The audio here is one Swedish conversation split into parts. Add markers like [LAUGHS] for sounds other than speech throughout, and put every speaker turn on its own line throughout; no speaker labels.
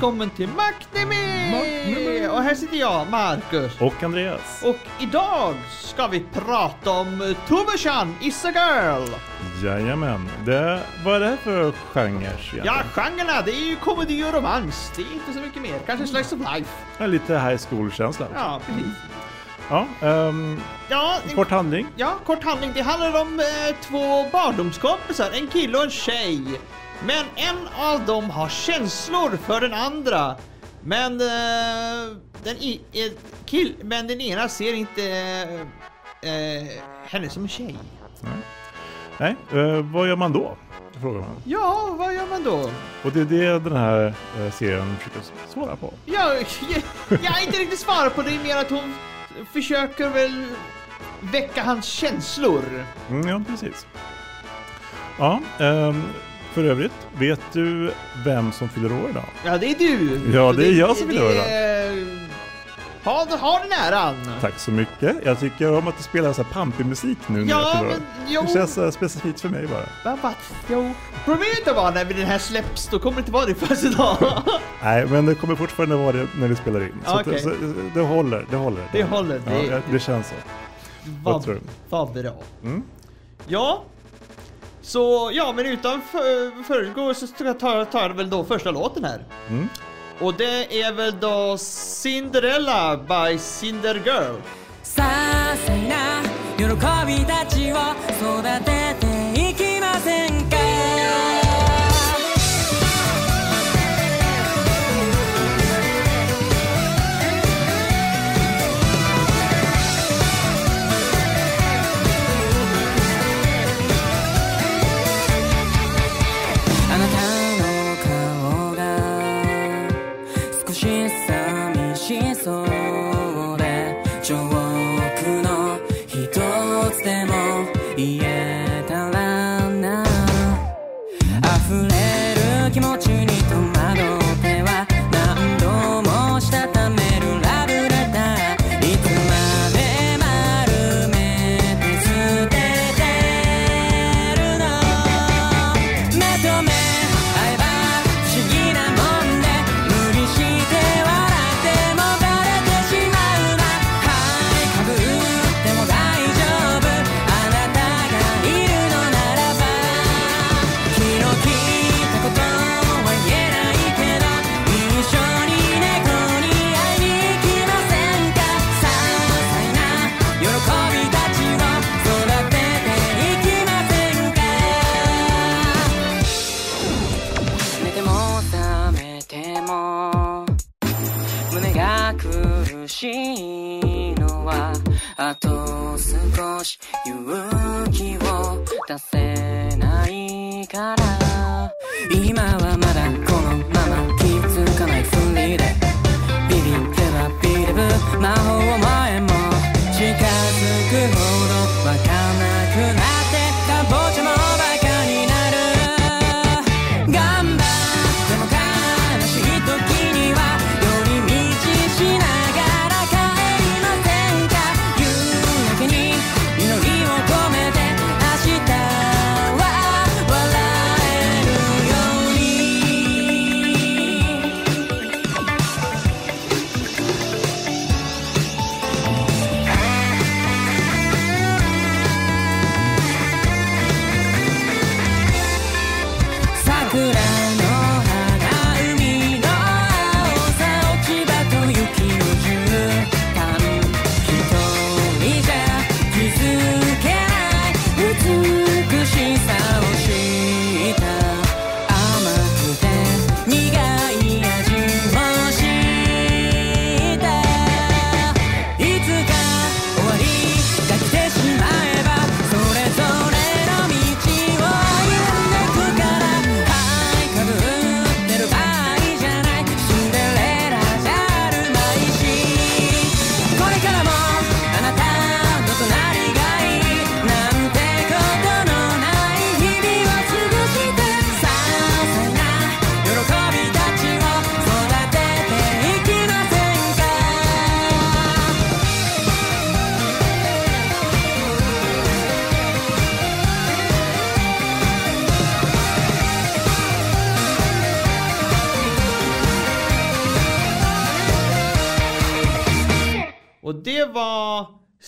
välkommen till! Maktnemi! Och här sitter jag, Marcus.
Och Andreas.
Och idag ska vi prata om Tove-chan is a girl.
Jajamän. Det, vad är det här för genre
Ja, genrerna, det är ju komedi och romans. Det är inte så mycket mer. Kanske slice of life.
Ja, lite high school-känsla.
Ja, precis.
Ja, ehm,
Ja, en,
kort handling.
ja, kort handling. Det handlar om eh, två barndomskompisar, en kille och en tjej. Men en av dem har känslor för den andra. Men eh, den, i, eh, kill, men den ena ser inte eh, henne som en tjej.
Nej, eh, vad gör man då? Frågar man.
Ja, vad gör man då?
Och det är det den här eh, serien försöker svara på.
Ja, [LAUGHS] jag, jag är inte riktigt svara på det, är mer att hon försöker väl väcka hans känslor.
Mm, ja, precis. Ja, ehm, för övrigt, vet du vem som fyller år idag?
Ja, det är du.
Ja, det är jag som vill
det,
höra.
är- Ha, ha den äran.
Tack så mycket. Jag tycker om att du spelar så här pampig musik nu när jag
Ja,
fyller år.
men jo.
Det känns eh, specifikt för mig bara.
Va, va, jo. Problemet var när den här släpps, då kommer det inte vara din födelsedag. [LAUGHS]
Nej, men det kommer fortfarande vara det när vi spelar in. Så,
Okej.
att, så det håller, det håller.
Det håller,
Ja,
det-
ja, det känns så. Vad tror
Vad,
du?
vad bra.
Mm.
Ja. Så, ja men utan för, föregå så ska jag ta, ta väl då första låten här.
Mm.
Och det är väl då Cinderella by Cinder Girl.
저와 しいのはあと少し勇気を出せないから今はまだ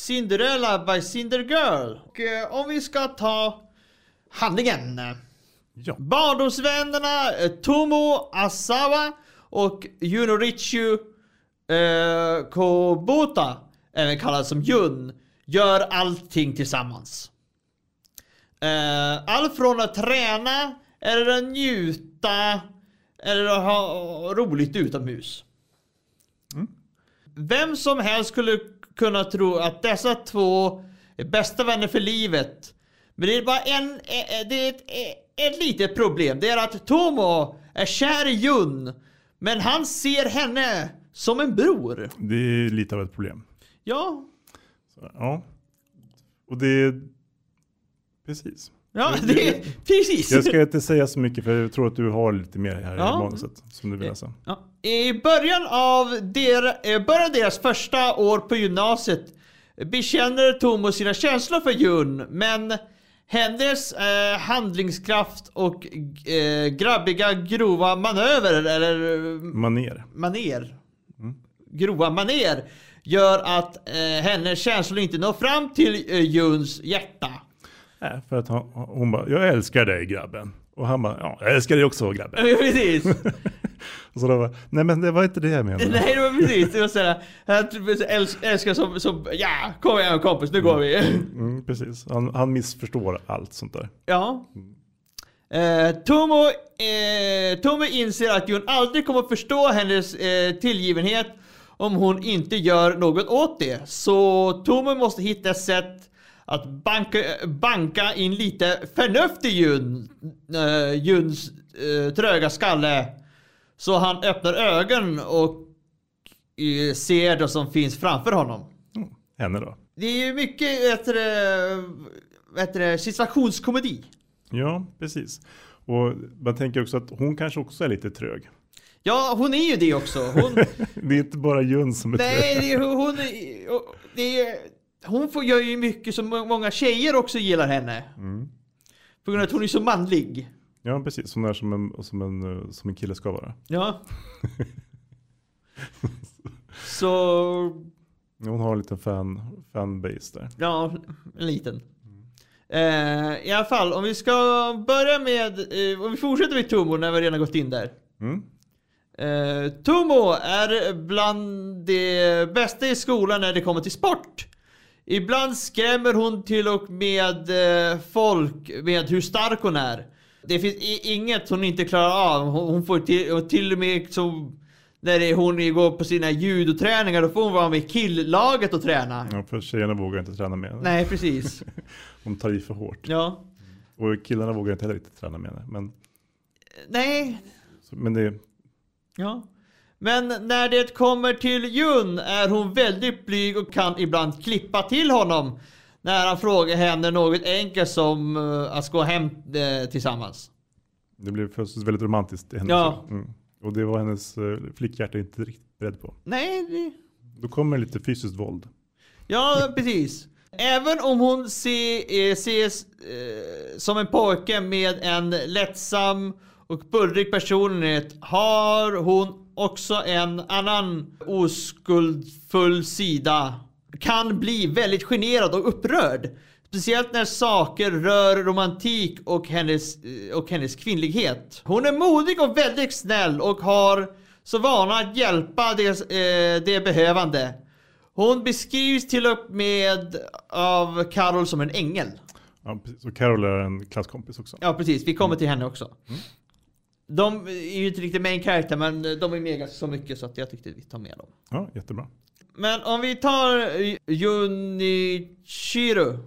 Cinderella by Cindergirl. Och eh, om vi ska ta handlingen.
Ja.
Barndomsvännerna eh, Tomo Asawa och Junorichu eh, Kobota, även kallad som Jun, gör allting tillsammans. Eh, allt från att träna, eller att njuta, eller att ha roligt utomhus. Vem som helst skulle kunna tro att dessa två är bästa vänner för livet. Men det är bara en, eh, eh, det är ett, eh, ett litet problem. Det är att Tomo är kär i Jun. Men han ser henne som en bror.
Det är lite av ett problem.
Ja,
Så, ja. Och det är... Precis.
Ja det är precis.
Jag ska inte säga så mycket för jag tror att du har lite mer här
Ja.
i manuset som du vill läsa.
Ja. I början av, der, eh, början deras första år på gymnasiet bekänner Tomo sina känslor för Jun, men hennes eh, handlingskraft och eh, grabbiga grova manöver, eller eh,
Maner.
maner, grova maner, gör att eh, hennes känslor inte når fram till eh, Juns hjärta.
Äh, för att han, hon bara, jag älskar dig grabben. Och han bara, ja, jag älskar dig också grabben.
Precis.
Och [LAUGHS] så då bara, nej men det var inte det jag menade. [LAUGHS]
Nej det var precis, det var såhär, jag älsk- älskar som, som, ja kom igen kompis nu går vi.
Mm, precis, han, han missförstår allt sånt där.
Ja. Eh, Tomo, eh, Tomo inser att Jun aldrig kommer förstå hennes eh, tillgivenhet om hon inte gör något åt det. Så Tomo måste hitta ett sätt att banka, banka in lite förnuft i Jun, eh, Juns eh, tröga skalle. Så han öppnar ögonen och eh, ser det som finns framför honom.
Mm, henne då.
Det är ju mycket du, det, situationskomedi.
Ja, precis. Och man tänker också att hon kanske också är lite trög.
Ja, hon är ju det också. Hon, [LAUGHS]
Det är inte bara Jun som är
nej,
trög.
är- hon, det är, hon får, gör ju mycket som många tjejer också gillar henne.
Mm.
På grund av att hon är så manlig.
Ja, precis. Hon är som en, som en, som en kille ska vara.
Ja. [LAUGHS] Så,
Hon har en liten fan, fanbase där.
ja, en liten. Eh, I alla fall, om vi ska börja med, eh, om vi fortsätter med Tomo när vi redan gått in där.
Mm.
Eh, Tomo är bland de bästa i skolan när det kommer till sport. Ibland skrämmer hon till och med eh, folk med hur stark hon är. Det finns i- inget hon inte klarar av. Hon, hon får till, och till och med som när hon går på sina judoträningar, då får hon vara med killlaget och träna.
Ja, för tjejerna vågar inte träna med henne.
Nej, precis. [LAUGHS]
De tar i för hårt.
Ja.
Och killarna vågar inte heller riktigt träna med henne. Men,
Nej,
men det,
Ja. Men när det kommer till Jun är hon väldigt blyg och kan ibland klippa till honom. När han frågar henne något enkelt som eh, att gå hem eh, tillsammans.
det blev plötsligt väldigt romantiskt i hennes
Ja.
mm. Och det var hennes uh, flickhjärta inte riktigt beredd på.
Nej, det...
Då kommer lite fysiskt våld.
ja precis. Även om hon se, eh, ses eh, som en pojke med en lättsam och bullrig personlighet har hon också en annan oskuldfull sida. Kan bli väldigt generad och upprörd. Speciellt när saker rör romantik och hennes, eh, och hennes kvinnlighet. Hon är modig och väldigt snäll och har så vana att hjälpa det, eh, det behövande. Hon beskrivs till och med av Carol som en ängel.
Ja, precis. Och Carol är en klasskompis också.
Ja precis, vi kommer till henne också. De är ju inte riktigt main character men de är med ganska så mycket så att jag tyckte vi tar med dem.
Ja, jättebra.
Men om vi tar Junichiro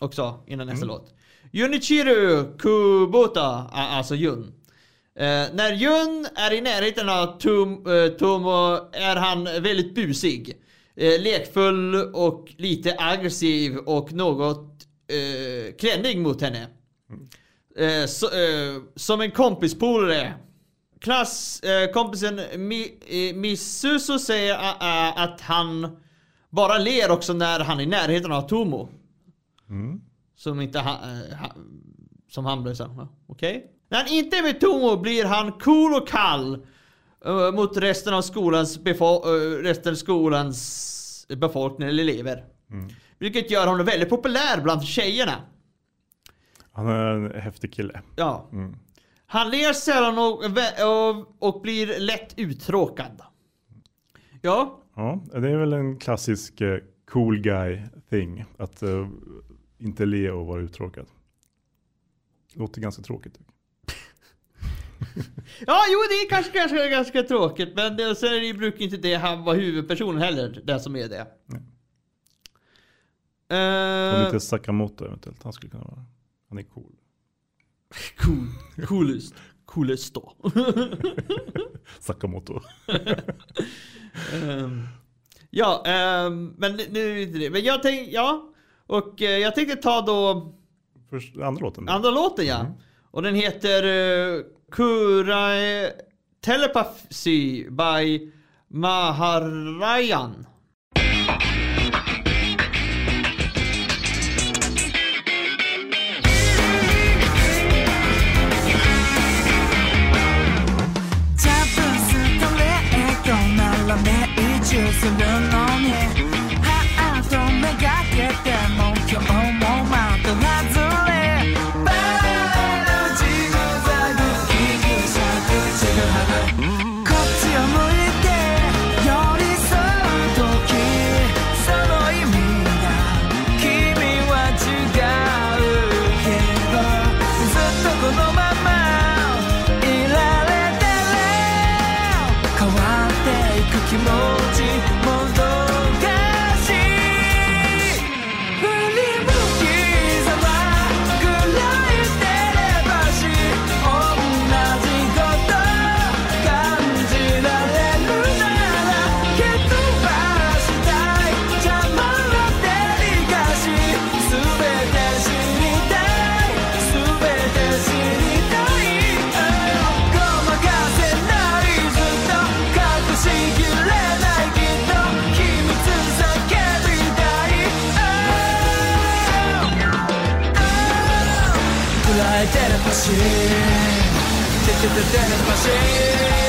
också innan nästa låt. Junichiro Kubota, alltså Jun. Eh, när Jun är i närheten av Tom, eh, Tomo är han väldigt busig. Eh, lekfull och lite aggressiv och något eh, klänning mot henne. Eh, så, eh, som en kompispolare. Klasskompisen eh, Mi, eh, Misuso säger eh, att han bara ler också när han är i närheten av Tomo.
Mm.
Som inte ha, eh, ha, som han blev ja, okej. När han inte är med Tomo blir han cool och kall eh, mot resten av skolans befo- eh, resten av skolans befolkning eller elever.
Mm.
Vilket gör honom väldigt populär bland tjejerna.
Han är en häftig kille.
Ja.
Mm.
Han ler sällan och, och, och blir lätt uttråkad. Ja,
Ja, det är väl en klassisk eh, cool guy thing. Att eh, inte le och vara uttråkad. Låter ganska tråkigt. [LAUGHS]
ja jo det är kanske ganska, ganska tråkigt men det, sen är det, brukar inte det han vara huvudpersonen heller, den som är det.
Nej.
Eh,
Och lite Sakamoto eventuellt. Han skulle kunna vara. Han är cool.
cool, coolest, coolest då. [LAUGHS]
Sakamoto.
Ehm, ja, ehm, men nu är det inte det. Men jag tänkte, ja. Och eh, jag tänkte ta då
Först, andra låten.
andra låten ja. Och den heter uh, Kura Telepathy by Maharajan.
命中するの passion. Take it to death passion.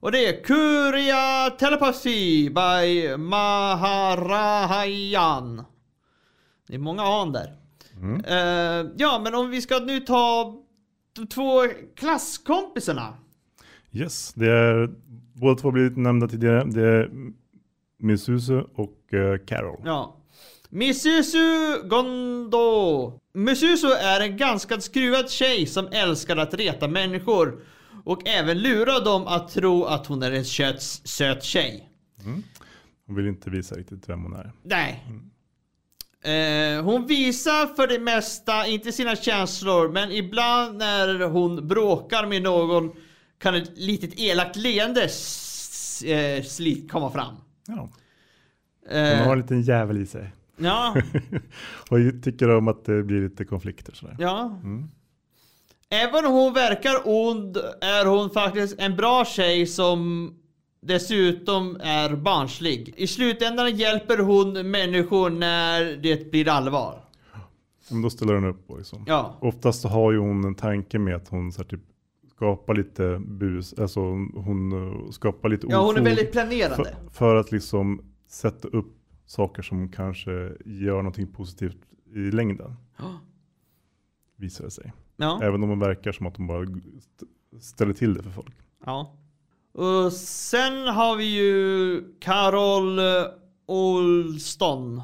Och det är Kuria Telepathy by Maharajan. Det är många an där. Mm. Uh, ja, men om vi ska nu ta de två klasskompisarna.
Yes, det är båda två blivit nämnda tidigare. Det är Misuse och uh, Carol.
Ja, Misuzu Gondo. Misuzu är en ganska skruvad tjej som älskar att reta människor. Och även lura dem att tro att hon är en söt, söt tjej.
Hon vill inte visa riktigt vem hon är.
Nej. Eh, hon visar för det mesta inte sina känslor, men ibland när hon bråkar med någon kan ett litet elakt leende eh, komma fram.
Ja.
Eh,
Hon har en liten jävel i sig.
Ja, [LAUGHS]
och tycker om att det blir lite konflikter sådär.
ja. Även om hon verkar ond är hon faktiskt en bra tjej som dessutom är barnslig. I slutändan hjälper hon människor när det blir allvar.
Men då ställer hon upp. Liksom.
Ja.
Oftast har ju hon en tanke med att hon så här, typ, skapar lite bus, alltså hon skapar lite
Ja, hon är
ofog
väldigt planerande.
för, för att liksom sätta upp saker som kanske gör någonting positivt i längden.
Ja.
Visar det sig.
Ja.
Även om det verkar som att de bara st- ställer till det för folk.
ja. Och sen har vi ju Carol eh, Olston.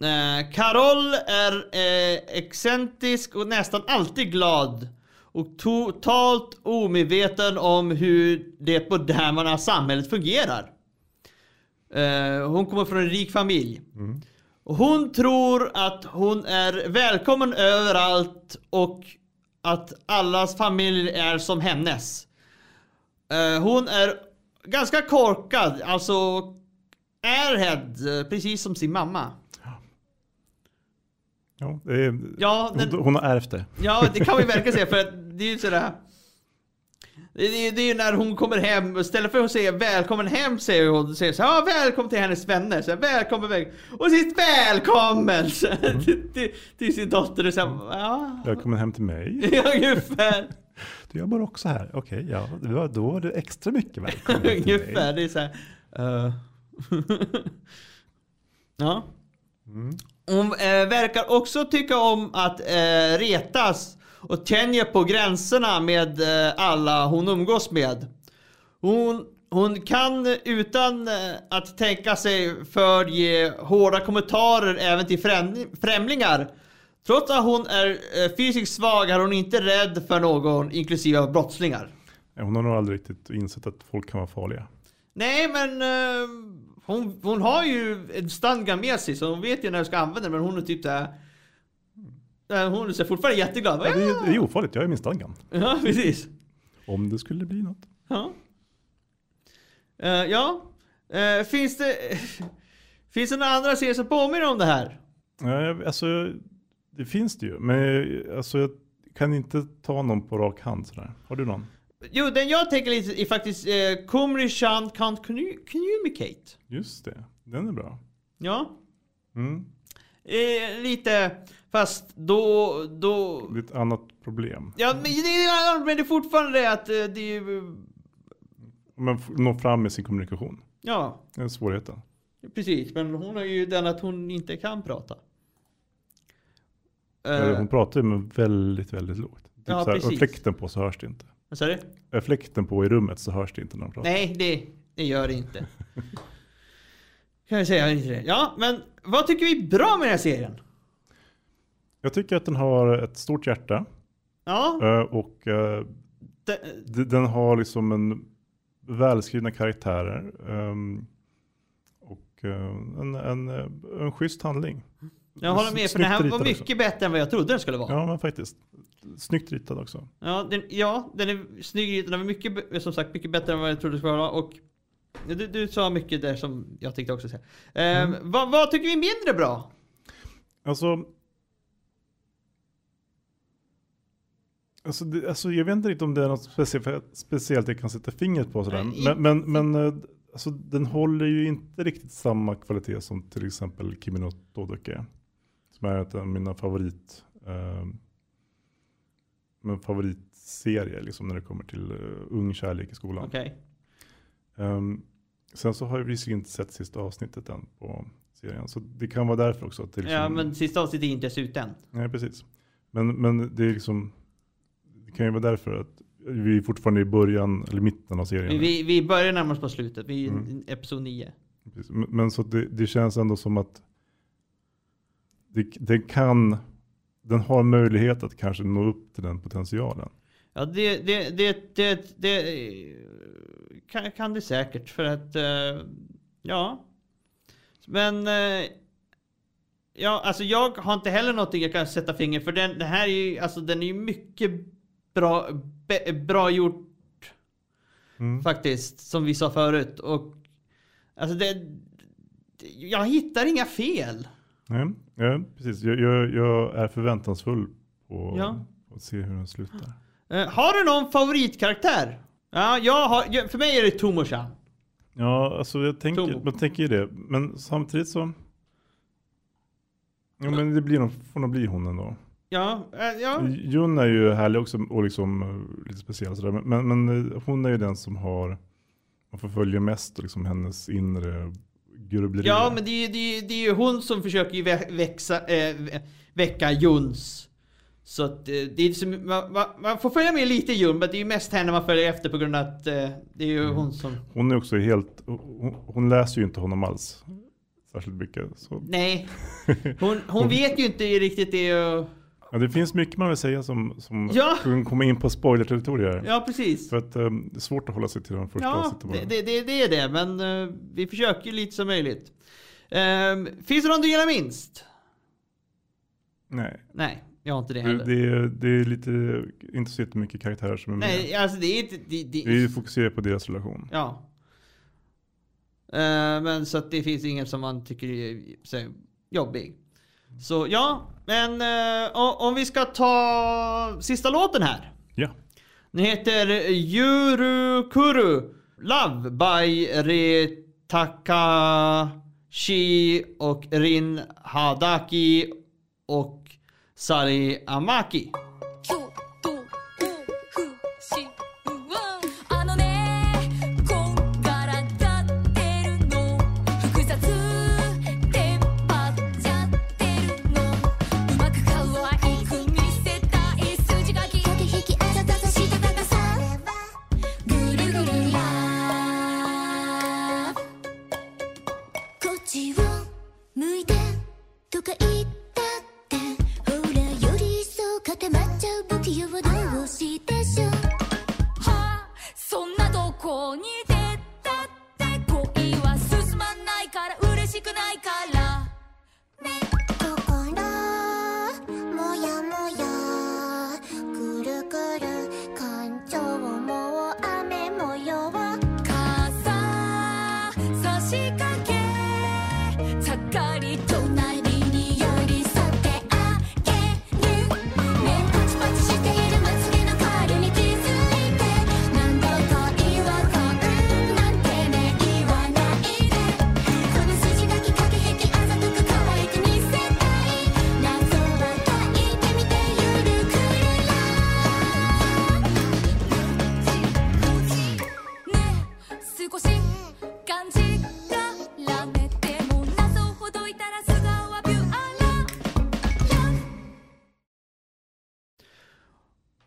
Eh, Carol är eh, excentrisk och nästan alltid glad. Och totalt omedveten om hur det moderna samhället fungerar. Eh, hon kommer från en rik familj. Och hon tror att hon är välkommen överallt och att allas familj är som hennes. Eh, hon är ganska korkad, alltså airhead, eh, precis som sin mamma.
Ja, är,
Ja, den,
hon, hon har ärvt det.
ja, det kan vi verkligen säga för att det är ju sådär. Det är, det är när hon kommer hem, istället för att säga välkommen hem säger hon, säger så här, ja, välkommen till hennes vänner, så här, välkommen väg. Och sist välkommen så här, till, till, till sin dotter. Och så här, ja,
Välkommen hem till mig. [LAUGHS]
ja, ungefär. [LAUGHS]
Du jobbar också här. Okej, ja, då- då var du extra mycket välkommen [LAUGHS]
ungefär, det är så här. eh. ja.
Mm.
Hon eh, verkar också tycka om att eh, retas och tänja på gränserna med eh, alla hon umgås med. Hon, hon kan utan eh, att tänka sig för ge hårda kommentarer även till främ- främlingar. Trots att hon är eh, fysiskt svag är hon inte rädd för någon, inklusive brottslingar.
Hon har nog aldrig riktigt insett att folk kan vara farliga.
Nej, men hon, hon har ju en stadga med sig så hon vet ju när hon ska använda den. Men hon är typ där. Hon så fortfarande jätteglad.
Ja, det, är, det är ofarligt, jag är min stadgan.
Ja, precis.
Om det skulle bli något.
Ja. Eh, ja. Eh, finns det... finns det några andra serier som påminner om det här?
Ja, jag- alltså, det finns det ju. Men alltså, jag kan inte ta någon på rak hand sådär. Har du någon?
Jo, den jag tänker lite är faktiskt eh, Kumri Shan Can't commu- Communicate.
Just det, den är bra.
Ja.
Mm.
Eh, lite, fast då... då
Det är ett annat problem.
ja, men det, är, men det är fortfarande det att eh, det är ju...
Men nå fram med sin kommunikation.
Ja,
Det är svårigheten.
precis. Men hon har ju den att hon inte kan prata.
Eh,
Eh,
Hon pratar ju med väldigt, väldigt lågt. Typ
Ja,
så här, och
precis.
fläkten på så hörs det inte.
vad sa du?
Är fläkten på i rummet så hörs det inte när de pratar.
Nej, det, det gör det inte. kan jag säga inte det. Ja, men vad tycker vi är bra med den här serien?
Jag tycker att den har ett stort hjärta.
Ja,
eh, Och eh,
det,
d- den har liksom en välskrivna karaktärer. ehm, Och eh, en, en, en schysst handling.
jag håller med för den här var
ritad
mycket
också.
bättre än vad jag trodde den skulle vara. Ja,
Ja men faktiskt. Snyggt ritad också.
den, ja den är snygg. Den är mycket, som sagt mycket bättre än vad jag trodde den skulle vara. Och du, du sa mycket där som jag tänkte också säga. Eh,
Mm.
vad, vad tycker vi är mindre bra?
Alltså, alltså, det, alltså jag vet inte riktigt om det är något speciellt, speciellt jag kan sätta fingret på sådär. Men, men, men eh, alltså, den håller ju inte riktigt samma kvalitet som till exempel Kimi no Todoke. Som är en av mina favorit, eh, min favoritserie liksom när det kommer till uh, ung kärlek i skolan.
Okej.
Ehm, sen så har jag visserligen inte sett sista avsnittet än på serien. Så det kan vara därför också. Att liksom,
Ja, men sista avsnittet är inte ens ute än.
Nej, precis. Men, men det är liksom, kan ju vara därför att vi är fortfarande i början, eller mitten av serien.
Vi, vi börjar närma oss på slutet. Vi är
Mm.
i episod 9.
Precis. Men, så det, det känns ändå som att det, det kan, den har möjlighet att kanske nå upp till den potentialen.
Ja, det, det, det, det, det kan, kan det säkert för att, eh, ja. Men, eh, ja, alltså jag har inte heller någonting jag kan sätta finger för den, den här är ju, alltså den är ju mycket bra, be, bra gjort
Mm.
faktiskt, som vi sa förut. Och, alltså det, jag hittar inga fel.
Nej, ja, precis. Jag, jag, jag är förväntansfull på,
Ja.
att se hur den slutar.
Eh, har du någon favoritkaraktär? Ja, jag har, för mig är det Tomoshan.
Ja, alltså jag tänker,
Tomo.
man tänker ju det. Men samtidigt så... Ja, men det blir får nog bli hon ändå.
Ja, eh, ja.
Jun är ju härlig också och liksom eh, lite speciell sådär. Men, men eh, hon är ju den som har, man förföljer mest liksom hennes inre grubblerier.
Ja, men det är, det, är, det är ju hon som försöker växa, vä- väcka Juns. Så att det är som, man, man, man får följa med lite i Jun, men det är ju mest henne man följer efter på grund av att det är ju hon som...
Hon är också helt, hon, hon läser ju inte honom alls. Särskilt mycket. Så.
Nej. [LAUGHS] Hon, hon vet ju inte riktigt det och...
Ja, det finns mycket man vill säga som, som
Ja.
komma in på spoiler-territorier.
Ja, precis.
För att eh, det är svårt att hålla sig till de första
Ja,
avsnitten bara.
det, det, det, det är det, men eh, vi försöker ju lite som möjligt. Ehm, finns det någon du gillar minst?
Nej,
Nej, jag har inte det
det,
heller.
det, är, det är lite, inte så jättemycket karaktärer som är med.
Nej, alltså det är inte... Det, det,
Vi fokuserar på deras relation.
Ja. Eh, men så att det finns ingen som man tycker är så, jobbig. Så ja, men eh, om vi ska ta sista låten här.
Ja.
Den heter Yurukuru Love by Retakashi och Rin Hadaki och Sari Amaki.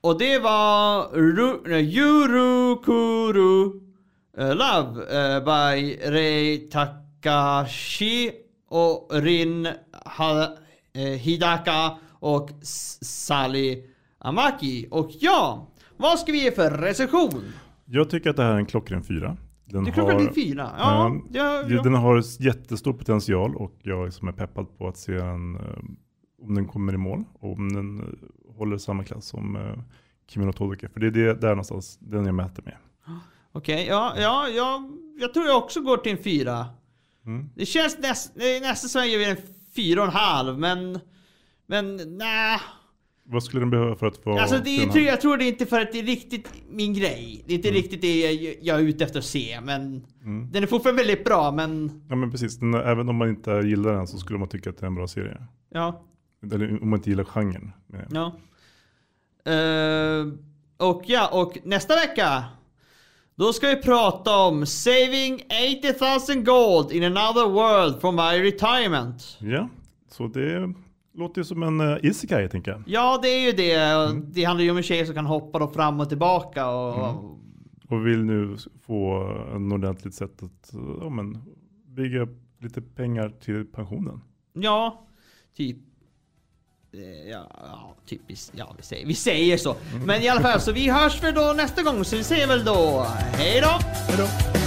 Och det var Ru, nej, Yurukuru eh, Love eh, by Rei Takashi och Rin ha, eh, Hidaka och Sally Amaki. Och ja, vad ska vi ge för recension?
Jag tycker att det här är en klockren fyra. Den
Det är klockan blir fyra. Ja, ja, ja.
Den har jättestor potential och jag liksom är peppad på att se den, eh, om den kommer i mål och om den eh, håller samma klass som Kimi no Todeke. För det är det, där någonstans den jag mäter med.
Okej, ja, ja, ja, jag tror jag också går till en fyra.
Mm.
Det känns näst, eh, nästan som jag ger en fyra och en halv, men... Men nej.
Vad skulle den behöva för att få
Alltså det
en
tror- jag tror det är inte för att det är riktigt min grej. Det är inte riktigt det jag, jag är ute efter att se, men...
Mm.
Den är fortfarande väldigt bra, men...
Ja men precis, den, även om man inte gillar den så skulle man tycka att det är en bra serie.
Ja,
Eller om man inte gillar genren. jag.
ja. Eh, och ja, och nästa vecka då ska vi prata om Saving 80,000 gold in another world from my retirement.
Ja, så det låter ju som en uh, isekai tänker jag.
Ja, det är ju det. Det handlar ju om en tjej som kan hoppa då fram och tillbaka och...
Och vill nu få en ordentligt sätt att eh, ja, men, bygga lite pengar till pensionen.
Ja, typ. Eh, ja, ja typiskt. Ja, vi säger, vi säger så. Men i alla fall, så vi hörs väl då nästa gång. Så vi säger väl då hej då!
Hej då!